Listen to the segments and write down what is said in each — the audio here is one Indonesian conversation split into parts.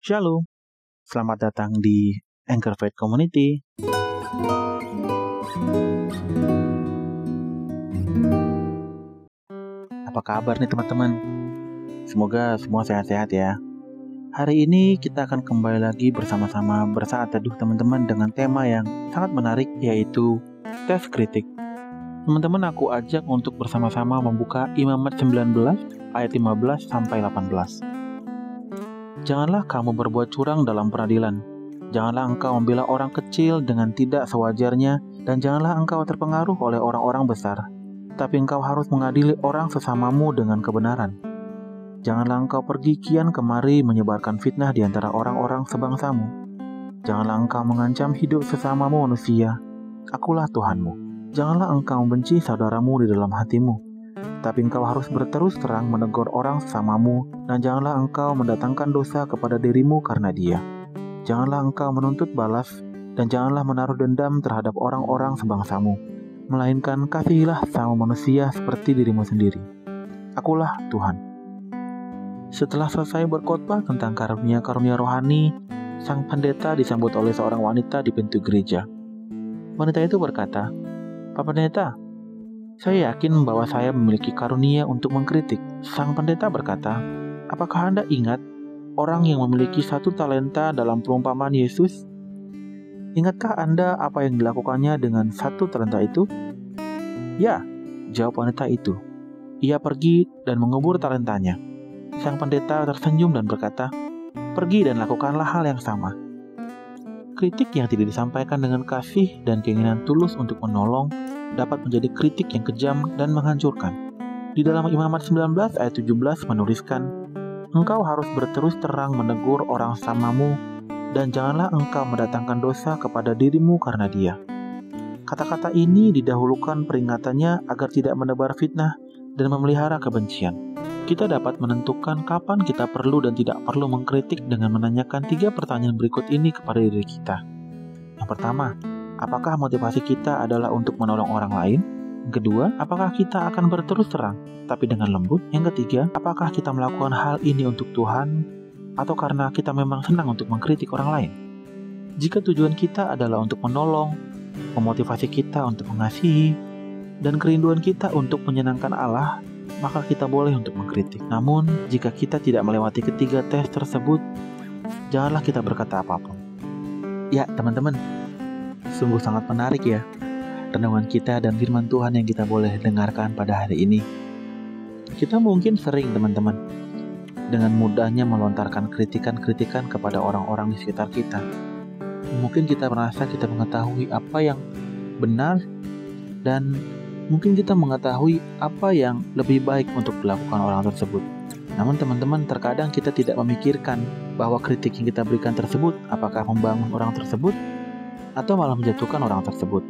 Shalom, selamat datang di Anchor Faith Community. Apa kabar nih teman-teman? Semoga semua sehat-sehat ya. Hari ini kita akan kembali lagi bersama-sama bersaat teduh teman-teman dengan tema yang sangat menarik yaitu tes kritik. Teman-teman aku ajak untuk bersama-sama membuka Imamat 19 ayat 15 sampai 18. Janganlah kamu berbuat curang dalam peradilan. Janganlah engkau membela orang kecil dengan tidak sewajarnya dan janganlah engkau terpengaruh oleh orang-orang besar. Tapi engkau harus mengadili orang sesamamu dengan kebenaran. Janganlah engkau pergi kian kemari menyebarkan fitnah di antara orang-orang sebangsamu. Janganlah engkau mengancam hidup sesamamu manusia. Akulah Tuhanmu. Janganlah engkau membenci saudaramu di dalam hatimu. Tapi engkau harus berterus terang menegur orang sesamamu, dan janganlah engkau mendatangkan dosa kepada dirimu karena dia. Janganlah engkau menuntut balas, dan janganlah menaruh dendam terhadap orang-orang sebangsamu, melainkan kasihilah sama manusia seperti dirimu sendiri. Akulah Tuhan. Setelah selesai berkhotbah tentang karunia-karunia rohani, sang pendeta disambut oleh seorang wanita di pintu gereja. Wanita itu berkata, Pak Pendeta, saya yakin bahwa saya memiliki karunia untuk mengkritik. Sang pendeta berkata, apakah Anda ingat orang yang memiliki satu talenta dalam perumpamaan Yesus? Ingatkah Anda apa yang dilakukannya dengan satu talenta itu? Ya, jawab wanita itu. Ia pergi dan mengubur talentanya. Sang pendeta tersenyum dan berkata, Pergi dan lakukanlah hal yang sama. Kritik yang tidak disampaikan dengan kasih dan keinginan tulus untuk menolong dapat menjadi kritik yang kejam dan menghancurkan. Di dalam Imamat 19 ayat 17 menuliskan, Engkau harus berterus terang menegur orang samamu dan janganlah engkau mendatangkan dosa kepada dirimu karena dia. Kata-kata ini didahulukan peringatannya agar tidak menebar fitnah dan memelihara kebencian. Kita dapat menentukan kapan kita perlu dan tidak perlu mengkritik dengan menanyakan tiga pertanyaan berikut ini kepada diri kita. Yang pertama, apakah motivasi kita adalah untuk menolong orang lain? Yang kedua, apakah kita akan berterus terang tapi dengan lembut? Yang ketiga, apakah kita melakukan hal ini untuk Tuhan atau karena kita memang senang untuk mengkritik orang lain? Jika tujuan kita adalah untuk menolong, memotivasi kita untuk mengasihi, dan kerinduan kita untuk menyenangkan Allah, maka kita boleh untuk mengkritik. Namun, jika kita tidak melewati ketiga tes tersebut, janganlah kita berkata apa pun. Ya, teman-teman, sungguh sangat menarik ya renungan kita dan firman Tuhan yang kita boleh dengarkan pada hari ini. Kita mungkin sering teman-teman dengan mudahnya melontarkan kritikan-kritikan kepada orang-orang di sekitar kita. Mungkin kita merasa kita mengetahui apa yang benar dan mungkin kita mengetahui apa yang lebih baik untuk dilakukan orang tersebut. Namun teman-teman terkadang kita tidak memikirkan bahwa kritik yang kita berikan tersebut apakah membangun orang tersebut atau malah menjatuhkan orang tersebut.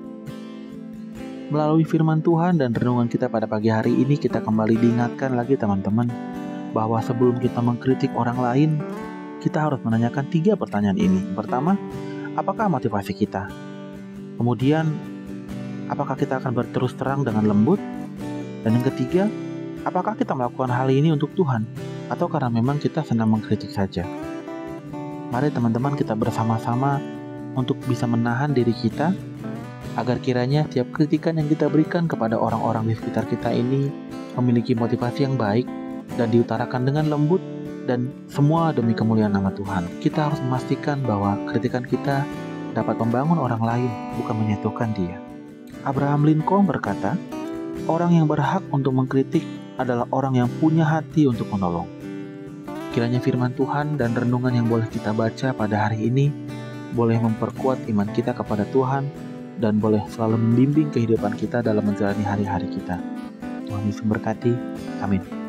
Melalui firman Tuhan dan renungan kita pada pagi hari ini kita kembali diingatkan lagi teman-teman bahwa sebelum kita mengkritik orang lain, kita harus menanyakan tiga pertanyaan ini. Pertama, apakah motivasi kita? Kemudian, apakah kita akan berterus terang dengan lembut? Dan yang ketiga, apakah kita melakukan hal ini untuk Tuhan atau karena memang kita senang mengkritik saja? Mari teman-teman kita bersama-sama untuk bisa menahan diri kita agar kiranya tiap kritikan yang kita berikan kepada orang-orang di sekitar kita ini memiliki motivasi yang baik dan diutarakan dengan lembut dan semua demi kemuliaan nama Tuhan. Kita harus memastikan bahwa kritikan kita dapat membangun orang lain, bukan menyatukan dia. Abraham Lincoln berkata, orang yang berhak untuk mengkritik adalah orang yang punya hati untuk menolong. Kiranya firman Tuhan dan renungan yang boleh kita baca pada hari ini boleh memperkuat iman kita kepada Tuhan dan boleh selalu membimbing kehidupan kita dalam menjalani hari-hari kita. Tuhan Yesus berkati. Amin.